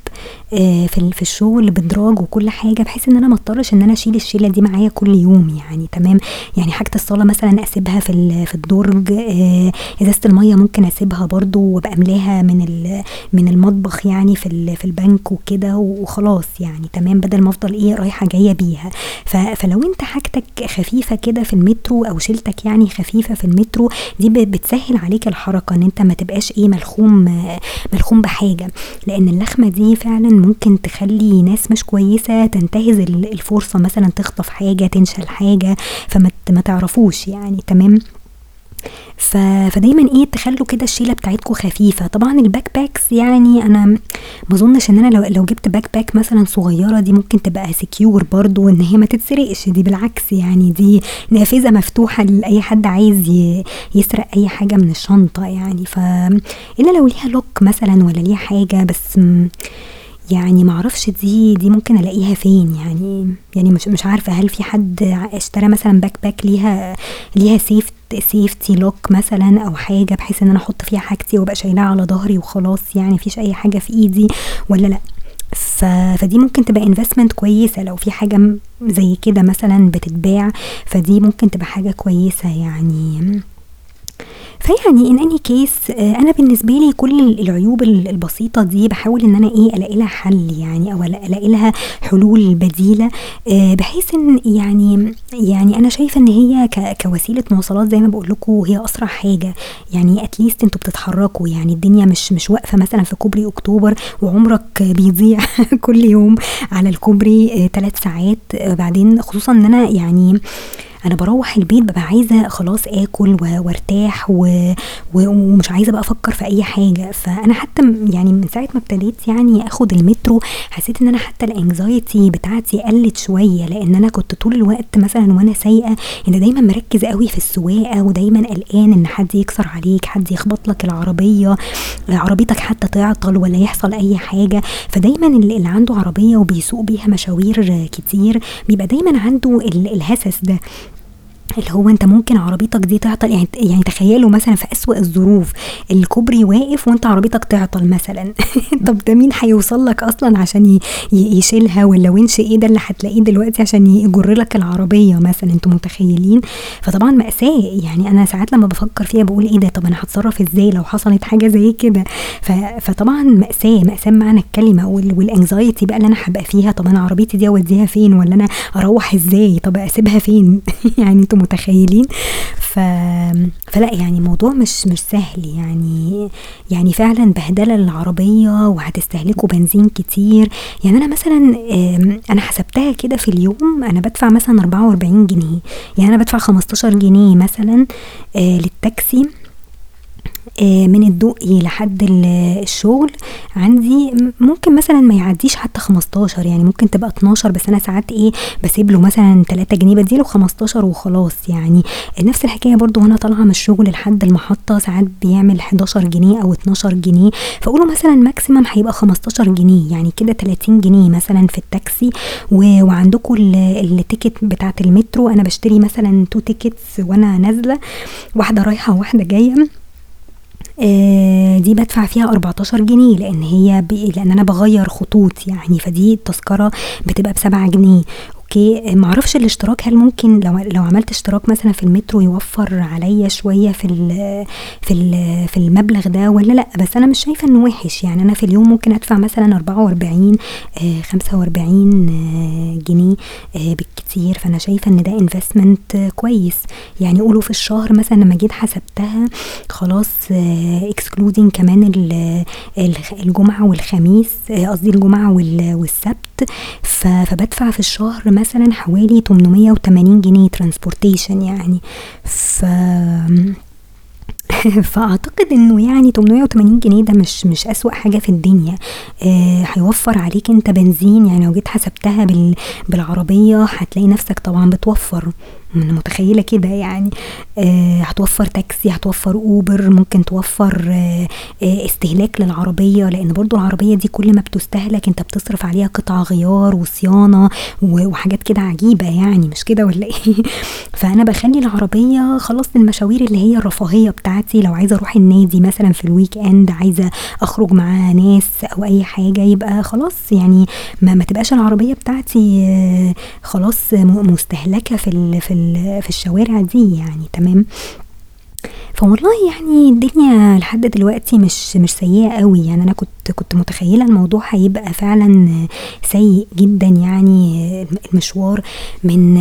آآ في في الشغل بدراج وكل حاجة بحيث إن أنا ما أضطرش إن أنا أشيل الشيلة دي معايا كل يوم يعني. تمام، يعني حاجة الصلاة مثلًا أسيبها في في الدرج آآ إزازة المَيّة ممكن أسيبها برضه وأبقى أملاها من من المطبخ يعني في في البنك وكده وخلاص يعني تمام، بدل ما أفضل إيه رايحة جاية بيها، فلو أنت حاجتك خفيفة كده في المترو أو شيلتك يعني خفيفة في المترو دي بتسهل عليك الحركة إن أنت ما تبقاش إيه ملخوم ملخوم بحاجة، لإن اللخمة دي فعلًا ممكن تخلي ناس مش كويسة تنتهز الفرصة مثلًا تخطف حاجة، تنشل حاجة، فما ما تعرفوش يعني تمام، ف فدايمًا إيه تخلوا كده الشيلة بتاعتكم خفيفة، طبعًا ال backpacks يعني أنا ما أظنش إن أنا لو لو جبت backpack مثلًا صغيرة دي ممكن تبقى secure برضه إن هي ما تتسرقش. دي بالعكس يعني دي نافذة مفتوحة لأي حد عايز ي يسرق أي حاجة من الشنطة يعني، ف إلا لو ليها lock مثلًا والّا ليها حاجة بس يعني ما أعرفش دي دي ممكن ألاقيها فين يعني. يعني مش مش عارفة هل في حد اشترى مثلًا backpack ليها ليها safe safety lock مثلًا أو حاجة بحيث إن أنا أحط فيها حاجتي وأبقى شايلاها على ضهري وخلاص يعني ما فيش أي حاجة في إيدي والّا لأ، ف فدي ممكن تبقى investment كويسة لو في حاجة زي كده مثلًا بتتباع فدي ممكن تبقى حاجة كويسة يعني. فيعني in any case أنا بالنسبة لي كل العيوب البسيطة دي باحاول إن أنا إيه ألاقي لها حل يعني أو ألاقي لها حلول بديلة آآ بحيث إن يعني يعني أنا شايفة إن هي ك كوسيلة مواصلات زي ما باقول لكم هي أسرع حاجة، يعني least أنتم بتتحركوا يعني الدنيا مش مش واقفة مثلًا في كوبري أكتوبر وعمرك بيضيع كل يوم على الكوبري 3 ساعات. بعدين خصوصًا إن أنا يعني أنا باروّح البيت بابقى عايزة خلاص آكل وارتاح و ومش عايزة بقى أفكر في أي حاجة، فأنا حتى يعني من ساعة ما ابتديت يعني آخد المترو حسيت إن أنا حتى الanxiety بتاعتي قلت شوية لإن أنا كنت طول الوقت مثلًا وأنا سايقة أنت دايمًا مركز أوي في السواقة ودايمًا قلقان إن حد يكسر عليك، حد يخبط لك العربية، عربيتك حتى تعطل والّا يحصل أي حاجة، فدايمًا اللي عنده عربية وبيسوق بيها مشاوير كتير بيبقى دايمًا عنده الهسس ده. اللي هو أنت ممكن عربيتك دي تعطل يعني يعني تخيلوا مثلًا في أسوأ الظروف الكوبري واقف وأنت عربيتك تعطل مثلًا طب ده مين هيوصل لك أصلًا عشان يشيلها والّا وِنش إيه ده اللي هتلاقيه دلوقتي عشان يجر لك العربية مثلًا أنتم متخيلين؟ فطبعًا مأساة يعني أنا ساعات لما بافكر فيها باقول إيه ده طب أنا هاتصرف إزاي لو حصلت حاجة زي كده؟ فطبعًا مأساة، مأساة بمعنى الكلمة وال والanxiety بقى اللي أنا هابقى فيها طب أنا عربيتي دي أوديها فين والّا أنا أروّح إزاي؟ طب أسيبها فين؟ يعني أنتم متخيلين؟ ف فلأ يعني الموضوع مش مش سهل. يعني يعني فعلًا بهدلة للعربية وهتستهلكوا بنزين كتير، يعني أنا مثلًا أنا حسبتها كده في اليوم أنا بادفع مثلًا 44 جنيه، يعني أنا بادفع 15 جنيه مثلًا آآ للتاكسي. من الدقي لحد الشغل. عندي ممكن مثلًا ما يعديش حتى 15 يعني ممكن تبقى 12 بس أنا ساعات إيه باسيب له مثلًا 3 جنيه بادّي له 15 وخلاص يعني، نفس الحكاية برضه وأنا طالعة من الشغل لحد المحطة ساعات بيعمل 11 جنيه أو 12 جنيه، فقولوا مثلًا maximum هيبقى 15 جنيه يعني كده 30 جنيه مثلًا في التاكسي. وعندكم ال ال ticket بتاعة المترو أنا باشتري مثلًا 2 tickets وأنا نازلة واحدة رايحة وواحدة جاية. آآ دي بادفع فيها 14 جنيه لإن هي ب لإن أنا باغيّر خطوط يعني فدي التذكرة بتبقى ب7 جنيه. okay ما أعرفش الاشتراك هل ممكن لو لو عملت اشتراك مثلًا في المترو يوفّر عليّا شوية في ال في ال في المبلغ ده والّا لأ، بس أنا مش شايفة إنه وِحِش، يعني أنا في اليوم ممكن أدفع مثلًا 44 آآ 45 جنيه آآ بالكتير، فأنا شايفة إن ده investment كويس، يعني قولوا في الشهر مثلًا لمّا جيت حسبتها خلاص excluding كمان ال الخ الجمعة والخميس قصدي الجمعة وال والسبت. ف فبادفع في الشهر مثلًا حوالي 880 جنيه transportation يعني. ف فأعتقد إنه يعني 880 جنيه ده مش مش أسوأ حاجة في الدنيا. آآ هيوفّر عليك أنت بنزين يعني لو جيت حسبتها بال بالعربية هتلاقي نفسك طبعًا بتوفّر، أنا متخيلة كده يعني آآ هتوفّر تاكسي، هتوفّر أوبر، ممكن توفّر آآ استهلاك للعربية، لإن برضه العربية دي كل ما بتستهلك أنت بتصرف عليها قطع غيار وصيانة و وحاجات كده عجيبة يعني مش كده والّا إيه؟ فأنا باخلّي العربية خلاص للمشاوير اللي هي الرفاهية بتاعتي، لو عايزة أروح النادي مثلًا في الweekend عايزة أخرج مع ناس أو أي حاجة يبقى خلاص يعني ما ما تبقاش العربية بتاعتي خلاص م مستهلكة في في في الشوارع دي يعني تمام؟ فوالله يعني الدنيا لحد دلوقتي مش مش سيئة أوي، يعني. أنا كنت كنت متخيلة الموضوع هيبقى فعلًا سيء جدًا يعني المشوار من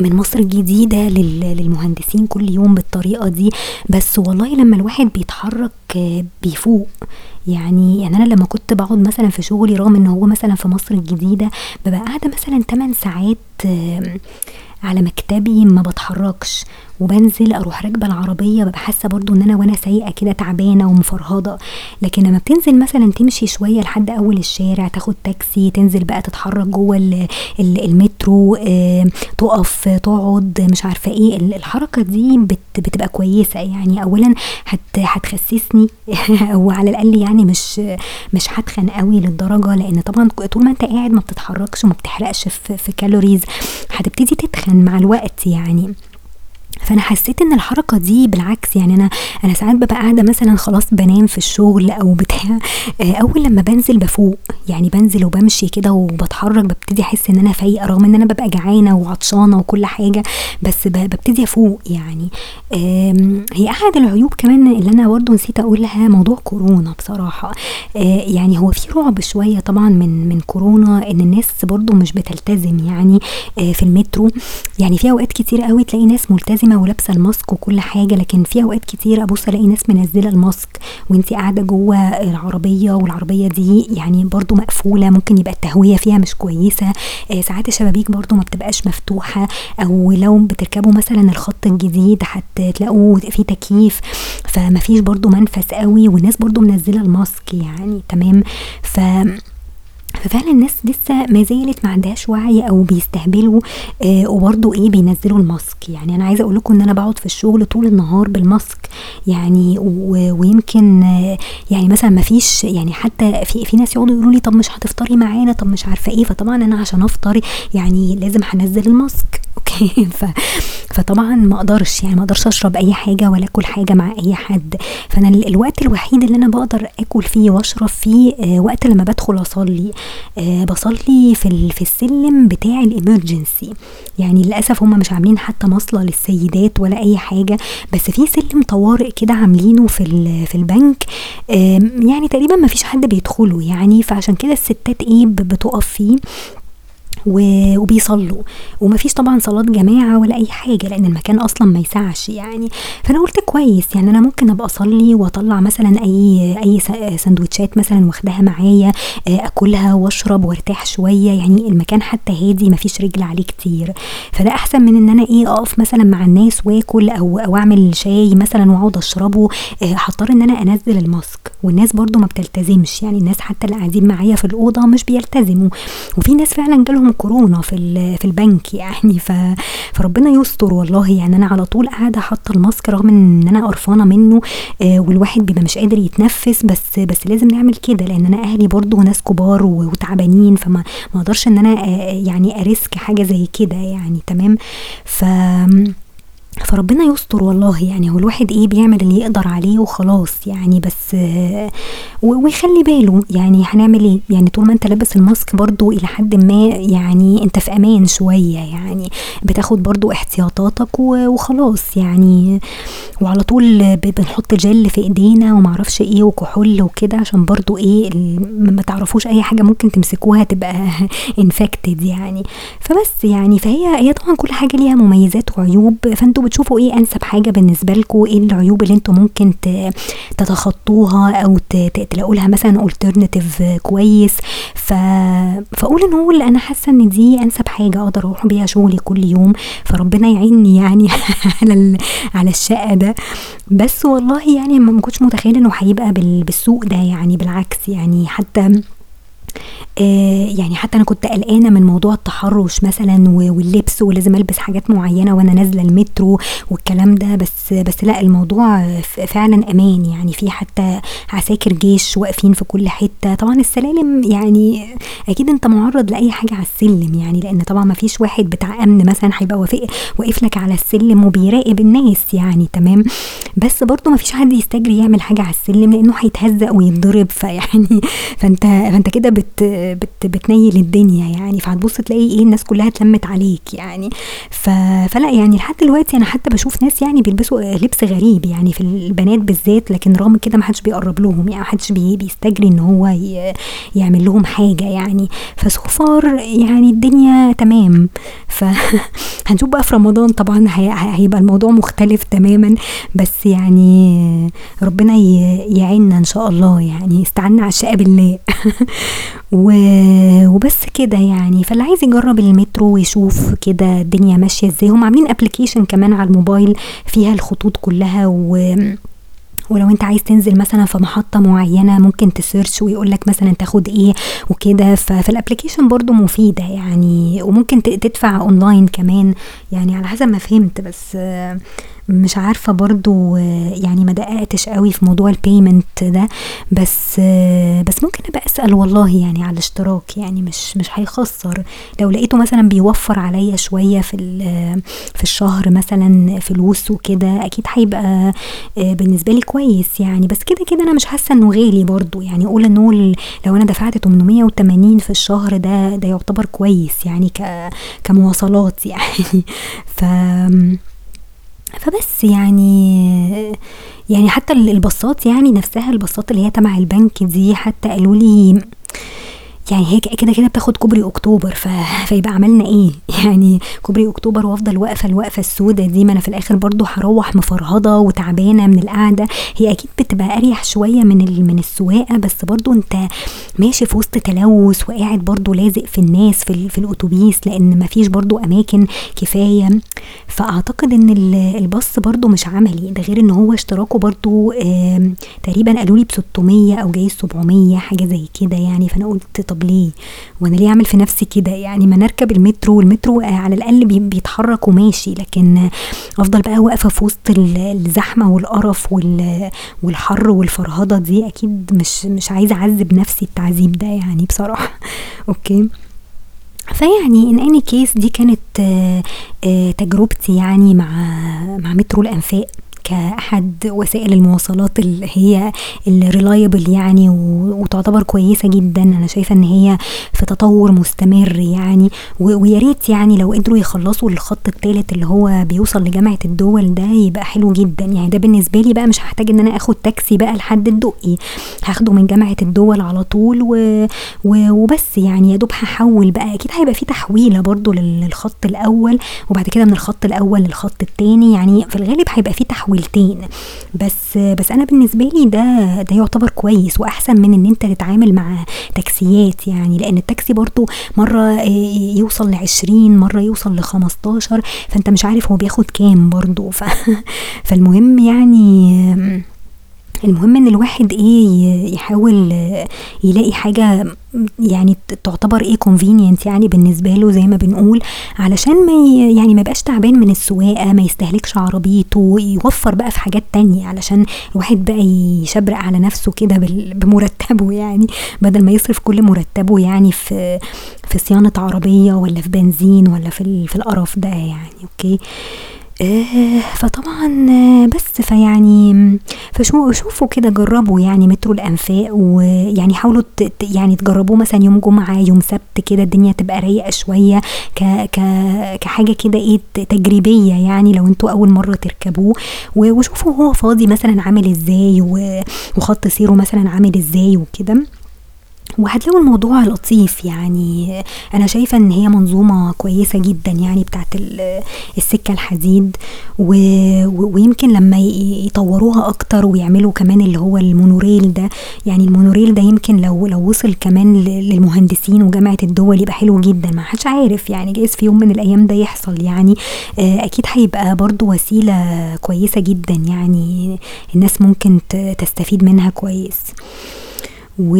من مصر الجديدة لل للمهندسين كل يوم بالطريقة دي، بس والله لمّا الواحد بيتحرك بيفوق، يعني. يعني أنا لمّا كنت باقعد مثلًا في شغلي رغم إن هو مثلًا في مصر الجديدة بابقى قاعدة مثلًا 8 ساعات على مكتبي ما باتحركش، وبانزل أروح راكبة العربية بابقى حاسة برضه إن أنا وأنا سايقة كده تعبانة ومفرهدة، لكن لمّا بتنزل مثلًا تمشي شوية لحد أول الشارع، تاخد تاكسي، تنزل بقى تتحرك جوّه ال ال المترو آآ تُقف، تقعد، مش عارفة إيه، ال الحركة دي بت بتبقى كويسة. يعني أولًا هت هتخسسني أو على الأقل يعني مش مش هاتخن أوي للدرجة، لإن طبعًا طول ما أنت قاعد ما بتتحركش وما بتحرقش في في calories هتبتدي تتخن مع الوقت يعني. فأنا حسيت إن الحركة دي بالعكس يعني أنا أنا ساعات بابقى قاعدة مثلًا خلاص بانام في الشغل أو بتاع أول لمّا بانزل بافوق، يعني بانزل وبامشي كده وباتحرك بابتدي أحس إن أنا فايقة رغم إن أنا بابقى جعانة وعطشانة وكل حاجة، بس ب بابتدي أفوق يعني. هي أحد العيوب كمان اللي أنا برضه نسيت أقولها موضوع كورونا بصراحة، آآ يعني هو في رعب شوية طبعًا من من كورونا إن الناس برضه مش بتلتزم يعني في المترو، يعني في أوقات كتيرة أوي تلاقي ناس ملتزمة ولابسة الماسك وكل حاجة، لكن في أوقات كتيرة أبُص ألاقي ناس منزّلة الماسك وأنتِ قاعدة جوّه العربية والعربية دي يعني برضه مقفولة، ممكن يبقى التهوية فيها مش كويسة، آآ ساعات الشبابيك برضه ما بتبقاش مفتوحة، أو لو بتركبوا مثلًا الخط الجديد هتلاقوا في تكييف، فما فيش برضه منفذ أوي والناس برضه منزّلة ال mask يعني تمام؟ ف ففعلًا الناس لسه ما زالت ما عندهاش وعي أو بيستهبلوا آآ وبرضه إيه بينزّلوا ال mask، يعني أنا عايزة أقول لكم إن أنا باقعد في الشغل طول النهار بال mask، يعني ويمكن يعني مثلًا ما فيش يعني حتى في في ناس يقعدوا يقولوا لي طب مش هتفطري معانا، طب مش عارفة إيه، فطبعًا أنا عشان أفطر يعني لازم هانزّل ال mask. okay؟ ف فطبعًا ما أقدرش يعني ما أقدرش أشرب أي حاجة ولا آكل حاجة مع أي حد، فأنا ال الوقت الوحيد اللي أنا باقدر آكل فيه وأشرب فيه وقت لمّا بادخل أصلّي، آآ باصلّي في في السلم بتاع ال emergency يعني للأسف هُم مش عاملين حتى مصلى للسيدات ولا أي حاجة، بس في سلم طوارئ كده عاملينه في في البنك يعني تقريبًا ما فيش حد بيدخله يعني، فعشان كده الستات ب بتُقف فيه. وبيصلّوا، وما فيش طبعًا صلاة جماعة ولا أي حاجة لإن المكان أصلًا ما يسعش يعني، فأنا قُلت كويس يعني أنا ممكن أبقى أصلّي وأطلّع مثلًا أي أي س ساندوتشات مثلًا واخداها معايا آآ آكلها وأشرب وأرتاح شوية، يعني المكان حتى هادي ما فيش رجل عليه كتير، فده أحسن من إن أنا إيه أقف مثلًا مع الناس وآكل أو أو أعمل شاي مثلًا وأقعد أشربه. آآ هاضطر إن أنا أنزّل الماسك، والناس برضه ما بتلتزمش، يعني الناس حتى اللي قاعدين معايا في الأوضة مش بيلتزموا، وفي ناس فعلًا جالهم كورونا في في البنك يعني. ف فربنا يستر والله، يعني أنا على طول قاعدة حاطة الماسك رغم إن أنا قرفانة منه آآ والواحد بيبقى مش قادر يتنفس، بس بس لازم نعمل كده لإن أنا أهلي برضه ناس كبار وتعبانين، فما ما أقدرش إن أنا آآ يعني أريسك حاجة زي كده يعني. تمام؟ ف فربنا يستر والله يعني هو الواحد إيه بيعمل اللي يقدر عليه وخلاص يعني بس ويخلي باله يعني هنعمل إيه؟ يعني طول ما أنت لابس الماسك برضو إلى حد ما يعني أنت في أمان شوية يعني بتاخد برضو احتياطاتك وخلاص يعني وعلى طول بنحط جل في إيدينا ومعرفش إيه وكحول وكده عشان برضو إيه ما تعرفوش أي حاجة ممكن تمسكوها تبقى infected يعني. فبس يعني فهي هي طبعا كل حاجة ليها مميزات وعيوب فانتوا بتشوفوا إيه انسب حاجة بالنسبة لكم؟ إيه العيوب اللي أنتم ممكن تتخطوها أو تلاقوا لها مثلا alternative كويس؟ ف فأقول نقول أنا حاسة ان دي انسب حاجة أقدر أروح بيها شغلي كل يوم فربنا يعيني يعني على على الشقا ده. بس والله يعني ما كنتش متخيلة انه هيبقى بالسوق ده يعني بالعكس يعني حتى يعني حتى أنا كنت قلقانة من موضوع التحرش مثلا واللبس ولازم ألبس حاجات معينة وأنا نازلة المترو والكلام ده بس بس لأ الموضوع فعلا أمان يعني. في حتى عساكر جيش واقفين في كل حتة. طبعا السلالم يعني أكيد أنت معرض لأي حاجة على السلم يعني لأن طبعا ما فيش واحد بتاع أمن مثلا هيبقى واقف لك على السلم وبيراقب الناس يعني تمام؟ بس برضه ما فيش حد يستجري يعمل حاجة على السلم لأنه هيتهزق ويتضرب فيعني فأنت فأنت كده بت بت بتنيل الدنيا يعني فهتبص تلاقي إيه الناس كلها اتلمت عليك يعني. فلا يعني لحد دلوقتي أنا حتى بشوف ناس يعني بيلبسوا لبس غريب يعني في البنات بالذات لكن رغم كده ما حدش بيقرب لهم يعني ما حدش بي... بيستجري ان هو. يعمل لهم حاجة يعني ف so far يعني الدنيا تمام فهنشوف بقى في رمضان طبعا هي... هيبقى الموضوع مختلف تماما بس يعني ربنا. يعيننا إن شاء الله يعني استعنا على الشقه بالله وبس كده يعني. فاللي عايز يجرب المترو ويشوف كده الدنيا ماشية إزاي هم عاملين application كمان على الموبايل فيها الخطوط كلها و ولو انت عايز تنزل مثلا في محطة معينة ممكن ت search ويقول لك مثلا تاخد إيه وكده. فال application برضو مفيدة يعني وممكن تدفع اونلاين كمان يعني على حسب ما فهمت. بس مش عارفة برضو يعني ما دققتش قوي في موضوع ال payment ده بس بس ممكن أبقى أسأل والله يعني على الاشتراك يعني مش مش هيخسر. لو لقيته مثلا بيوفر عليا شوية في في الشهر مثلا فلوس وكده أكيد هيبقى بالنسبة لي كويس يعني. بس كده كده أنا مش حاسة إنه غالي برضو. يعني أقول انه لو أنا دفعت 880 في الشهر ده ده يعتبر كويس يعني كمواصلات يعني. ف فبس يعني يعني حتى الباصات يعني نفسها الباصات اللي هي تبع البنك دي حتى قالوا لي يعني هي كده كده بتاخد كوبري أكتوبر ف... فيبقى عملنا إيه؟ يعني كوبري أكتوبر وأفضل واقفة الوقفه السوداء دي ما أنا في الآخر برضو هروح مفرهدة وتعبانة من القعدة. هي أكيد بتبقى أريح شوية من ال... من السواقة بس برضو أنت ماشي في وسط تلوث وقاعد برضو لازق في الناس في, ال... في الأتوبيس لأن ما فيش برضو أماكن كفاية. فأعتقد إن الباص برضو مش عملي ده غير إن هو اشتراكه برضو آه تقريبا قالوا لي ب 600 أو جاي 700 حاجة زي كده يعني. فأنا قلت طب ليه؟ وأنا ليه أعمل في نفسي كده؟ يعني ما نركب المترو والمترو على الأقل بيتحرك وماشي لكن أفضل بقى واقفة في وسط الزحمة والقرف والحر والفرهده دي أكيد مش مش عايزة أعذب نفسي التعذيب ده يعني بصراحة. Okay. فيعني in any case دي كانت آه، تجربتي يعني مع مع مترو الأنفاق. كأحد وسائل المواصلات اللي هي ال reliable يعني وتعتبر كويسة جدا. أنا شايفة إن هي في تطور مستمر يعني. ويا ريت يعني لو قدروا يخلصوا الخط الثالث اللي هو بيوصل لجامعة الدول ده يبقى حلو جدا. يعني ده بالنسبة لي بقى مش هحتاج إن أنا آخد تاكسي بقى لحد الدقي. هاخده من جامعة الدول على طول و... و... وبس يعني. يا دوب هحول بقى. أكيد هيبقى في تحويلة برضو للخط الأول وبعد كده من الخط الأول للخط الثاني يعني في الغالب هيبقى في تحويل تحويلتين بس بس أنا بالنسبة لي ده ده يعتبر كويس وأحسن من إن أنت تتعامل مع تاكسيات يعني لأن التاكسي برضو مرة يوصل لعشرين مرة يوصل لخمستاشر فأنت مش عارف هو بياخد كام برضو. ف فالمهم يعني المهم إن الواحد إيه يحاول يلاقي حاجة يعني تعتبر إيه convenient يعني بالنسبة له زي ما بنقول علشان ما يعني ما يبقاش تعبان من السواقة ما يستهلكش عربيته يوفر بقى في حاجات تانية علشان الواحد بقى يشبرق على نفسه كده بمرتبه يعني بدل ما يصرف كل مرتبه يعني في في صيانة عربية ولا في بنزين ولا في في القرف ده يعني أوكي فطبعا بس فيعني فشوفوا كده جربوا يعني مترو الأنفاق ويعني حاولوا يعني تجربوه مثلا يوم جمعة يوم سبت كده الدنيا تبقى رايقة شوية ك ك كحاجة كده إيه تجريبية يعني لو أنتوا أول مرة تركبوه. وشوفوا هو فاضي مثلا عامل إزاي وخط سيره مثلا عامل إزاي وكده. وهتلاقوا الموضوع لطيف يعني. أنا شايفة إن هي منظومة كويسة جدًا يعني بتاعة السكة الحديد ويمكن لما يطوروها أكتر ويعملوا كمان اللي هو المونوريل ده يعني المونوريل ده يمكن لو لو وصل كمان للمهندسين وجامعة الدول يبقى حلو جدًا. ما حدش عارف يعني جايز في يوم من الأيام ده يحصل يعني. أكيد هيبقى برضه وسيلة كويسة جدًا يعني الناس ممكن تستفيد منها كويس. و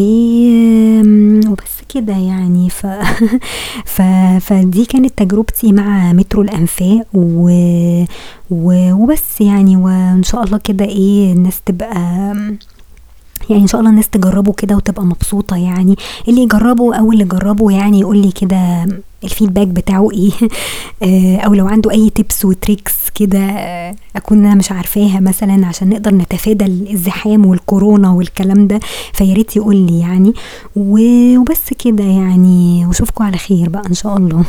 وبس كده يعني. ف ف فدي كانت تجربتي مع مترو الأنفاق و و وبس يعني. وإن شاء الله كده إيه الناس تبقى يعني إن شاء الله الناس تجربه كده وتبقى مبسوطة يعني. اللي يجربه أو اللي جربه يعني يقول لي كده الفيدباك بتاعه إيه أو لو عنده أي tips وtricks كده أكون أنا مش عارفاها مثلا عشان نقدر نتفادى الزحام والكورونا والكلام ده فياريت يقول لي يعني وبس كده يعني واشوفكوا على خير بقى إن شاء الله.